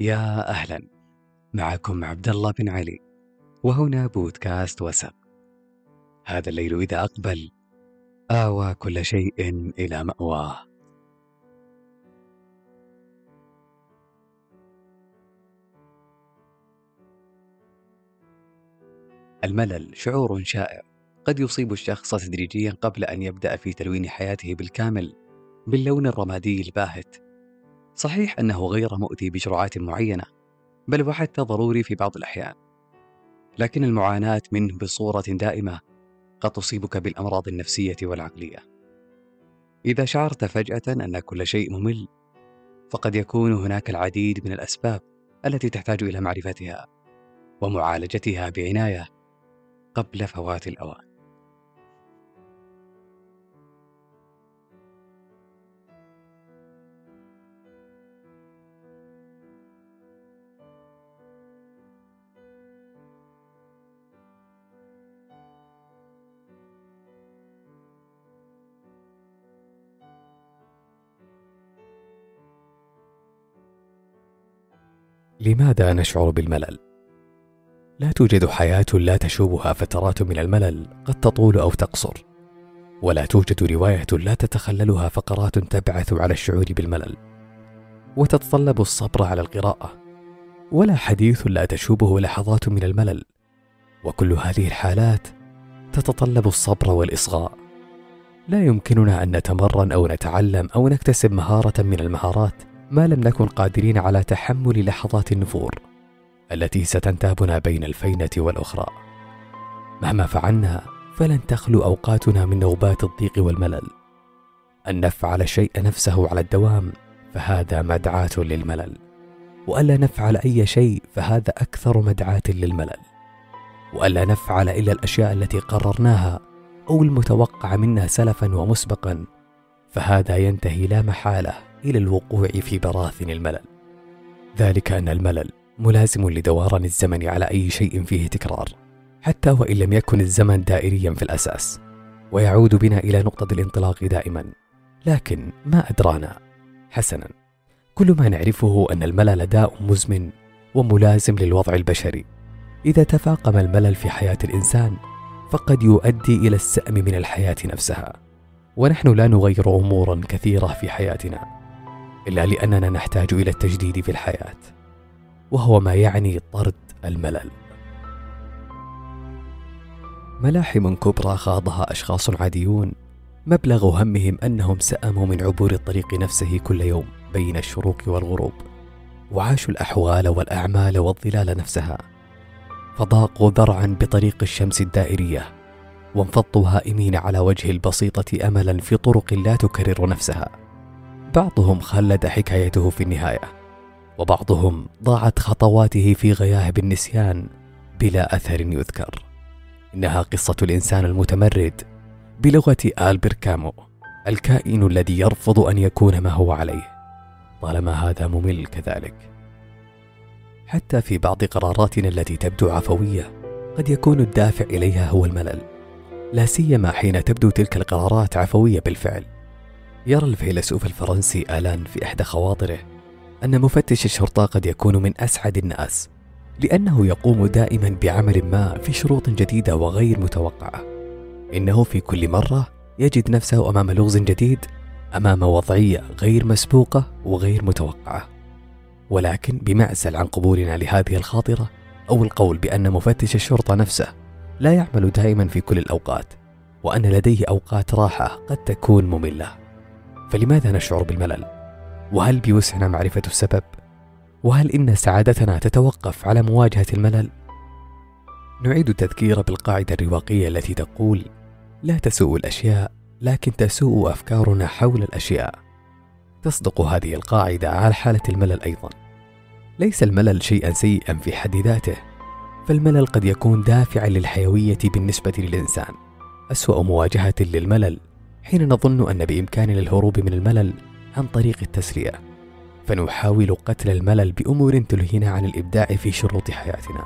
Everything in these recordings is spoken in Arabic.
يا أهلا. معكم عبد الله بن علي وهنا بودكاست وسق هذا الليل إذا أقبل آوى كل شيء إلى مأواه. الملل شعور شائع قد يصيب الشخص تدريجيا قبل أن يبدأ في تلوين حياته بالكامل باللون الرمادي الباهت. صحيح أنه غير مؤذي بجرعات معينة بل وحتى ضروري في بعض الأحيان. لكن المعاناة منه بصورة دائمة قد تصيبك بالأمراض النفسية والعقلية. إذا شعرت فجأة أن كل شيء ممل فقد يكون هناك العديد من الأسباب التي تحتاج إلى معرفتها ومعالجتها بعناية قبل فوات الأوان. لماذا نشعر بالملل؟ لا توجد حياة لا تشوبها فترات من الملل قد تطول أو تقصر ولا توجد رواية لا تتخللها فقرات تبعث على الشعور بالملل وتتطلب الصبر على القراءة ولا حديث لا تشوبه لحظات من الملل وكل هذه الحالات تتطلب الصبر والإصغاء. لا يمكننا أن نتمرن أو نتعلم أو نكتسب مهارة من المهارات ما لم نكن قادرين على تحمل لحظات النفور التي ستنتابنا بين الفينة والأخرى. مهما فعلنا فلن تخلو أوقاتنا من نوبات الضيق والملل. أن نفعل الشيء نفسه على الدوام فهذا مدعاة للملل. والا نفعل أي شيء فهذا أكثر مدعاة للملل. والا نفعل إلا الأشياء التي قررناها أو المتوقع منا سلفا ومسبقا فهذا ينتهي لا محالة. إلى الوقوع في براثن الملل. ذلك أن الملل ملازم لدوران الزمن على أي شيء فيه تكرار حتى وإن لم يكن الزمن دائريا في الأساس ويعود بنا إلى نقطة الانطلاق دائما. لكن ما أدرانا؟ حسنا كل ما نعرفه أن الملل داء مزمن وملازم للوضع البشري. إذا تفاقم الملل في حياة الإنسان فقد يؤدي إلى السأم من الحياة نفسها. ونحن لا نغير امورا كثيرة في حياتنا. إلا لأننا نحتاج إلى التجديد في الحياة وهو ما يعني طرد الملل. ملاحم كبرى خاضها أشخاص عاديون مبلغ همهم أنهم سأموا من عبور الطريق نفسه كل يوم بين الشروق والغروب وعاشوا الأحوال والأعمال والظلال نفسها. فضاقوا ذرعا بطريق الشمس الدائرية وانفضوا هائمين على وجه البسيطة املا في طرق لا تكرر نفسها. بعضهم خلد حكايته في النهاية وبعضهم ضاعت خطواته في غياهب النسيان بلا أثر يذكر. إنها قصة الإنسان المتمرد بلغة آلبر كامو الكائن الذي يرفض أن يكون ما هو عليه طالما هذا ممل كذلك. حتى في بعض قراراتنا التي تبدو عفوية قد يكون الدافع إليها هو الملل لا سيما حين تبدو تلك القرارات عفوية بالفعل. يرى الفيلسوف الفرنسي آلان في إحدى خواطره أن مفتش الشرطة قد يكون من أسعد الناس لأنه يقوم دائما بعمل ما في شروط جديدة وغير متوقعة. إنه في كل مرة يجد نفسه أمام لغز جديد أمام وضعية غير مسبوقة وغير متوقعة. ولكن بمعزل عن قبولنا لهذه الخاطرة أو القول بأن مفتش الشرطة نفسه لا يعمل دائما في كل الأوقات وأن لديه أوقات راحة قد تكون مملة. فلماذا نشعر بالملل؟ وهل بوسعنا معرفة السبب؟ وهل إن سعادتنا تتوقف على مواجهة الملل؟ نعيد التذكير بالقاعدة الرواقية التي تقول لا تسوء الأشياء لكن تسوء أفكارنا حول الأشياء. تصدق هذه القاعدة على حالة الملل أيضا. ليس الملل شيئا سيئا في حد ذاته فالملل قد يكون دافعا للحيوية بالنسبة للإنسان. أسوأ مواجهة للملل حين نظن أن بإمكاننا الهروب من الملل عن طريق التسليه فنحاول قتل الملل بأمور تلهينا عن الإبداع في شروط حياتنا.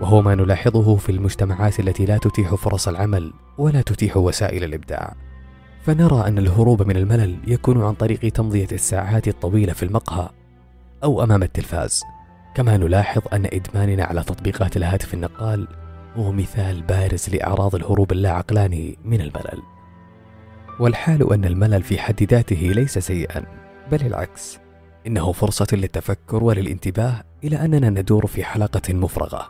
وهو ما نلاحظه في المجتمعات التي لا تتيح فرص العمل ولا تتيح وسائل الإبداع. فنرى أن الهروب من الملل يكون عن طريق تمضية الساعات الطويلة في المقهى أو أمام التلفاز. كما نلاحظ أن إدماننا على تطبيقات الهاتف النقال هو مثال بارز لأعراض الهروب اللاعقلاني من الملل. والحال أن الملل في حد ذاته ليس سيئا بل العكس. إنه فرصة للتفكر وللانتباه إلى أننا ندور في حلقة مفرغة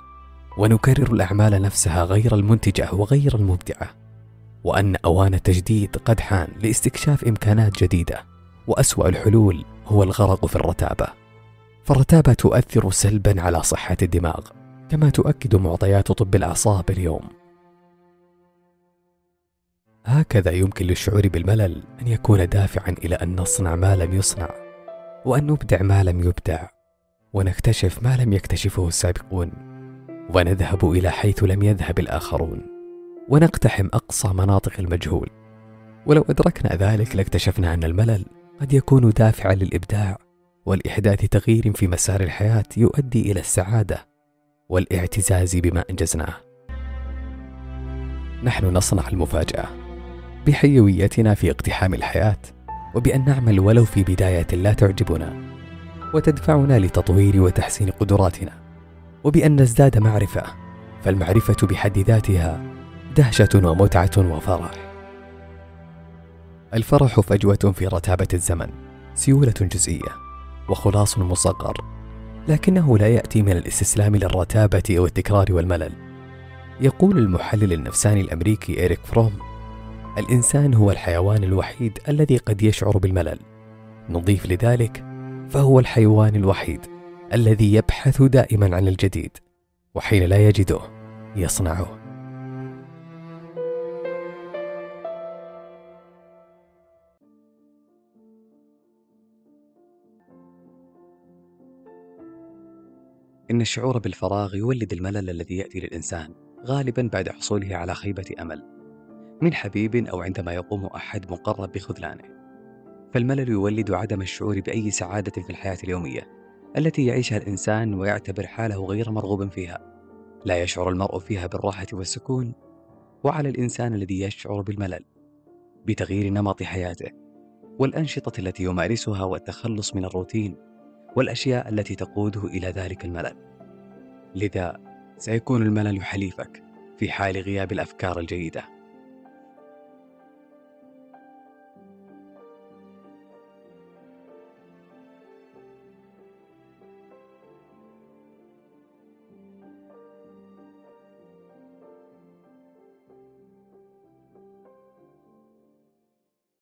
ونكرر الأعمال نفسها غير المنتجة وغير المبدعة. وأن أوان التجديد قد حان لاستكشاف إمكانات جديدة وأسوأ الحلول هو الغرق في الرتابة. فالرتابة تؤثر سلبا على صحة الدماغ كما تؤكد معطيات طب الأعصاب اليوم. هكذا يمكن للشعور بالملل أن يكون دافعا إلى أن نصنع ما لم يصنع وأن نبدع ما لم يبدع ونكتشف ما لم يكتشفه السابقون ونذهب إلى حيث لم يذهب الآخرون ونقتحم أقصى مناطق المجهول. ولو أدركنا ذلك لاكتشفنا أن الملل قد يكون دافعا للإبداع والإحداث تغيير في مسار الحياة يؤدي إلى السعادة والاعتزاز بما أنجزناه. نحن نصنع المفاجأة. بحيويتنا في اقتحام الحياة وبأن نعمل ولو في بداية لا تعجبنا وتدفعنا لتطوير وتحسين قدراتنا وبأن نزداد معرفة فالمعرفة بحد ذاتها دهشة ومتعة وفرح. الفرح فجوة في رتابة الزمن سيولة جزئية وخلاص مصغر لكنه لا يأتي من الاستسلام للرتابة أو التكرار والملل. يقول المحلل النفساني الأمريكي إيريك فروم الإنسان هو الحيوان الوحيد الذي قد يشعر بالملل. نضيف لذلك فهو الحيوان الوحيد الذي يبحث دائما عن الجديد وحين لا يجده يصنعه. إن الشعور بالفراغ يولد الملل الذي يأتي للإنسان غالبا بعد حصوله على خيبة أمل. من حبيب أو عندما يقوم أحد مقرب بخذلانه. فالملل يولد عدم الشعور بأي سعادة في الحياة اليومية التي يعيشها الإنسان ويعتبر حاله غير مرغوب فيها. لا يشعر المرء فيها بالراحة والسكون وعلى الإنسان الذي يشعر بالملل بتغيير نمط حياته والأنشطة التي يمارسها والتخلص من الروتين والأشياء التي تقوده إلى ذلك الملل. لذا سيكون الملل حليفك في حال غياب الأفكار الجيدة.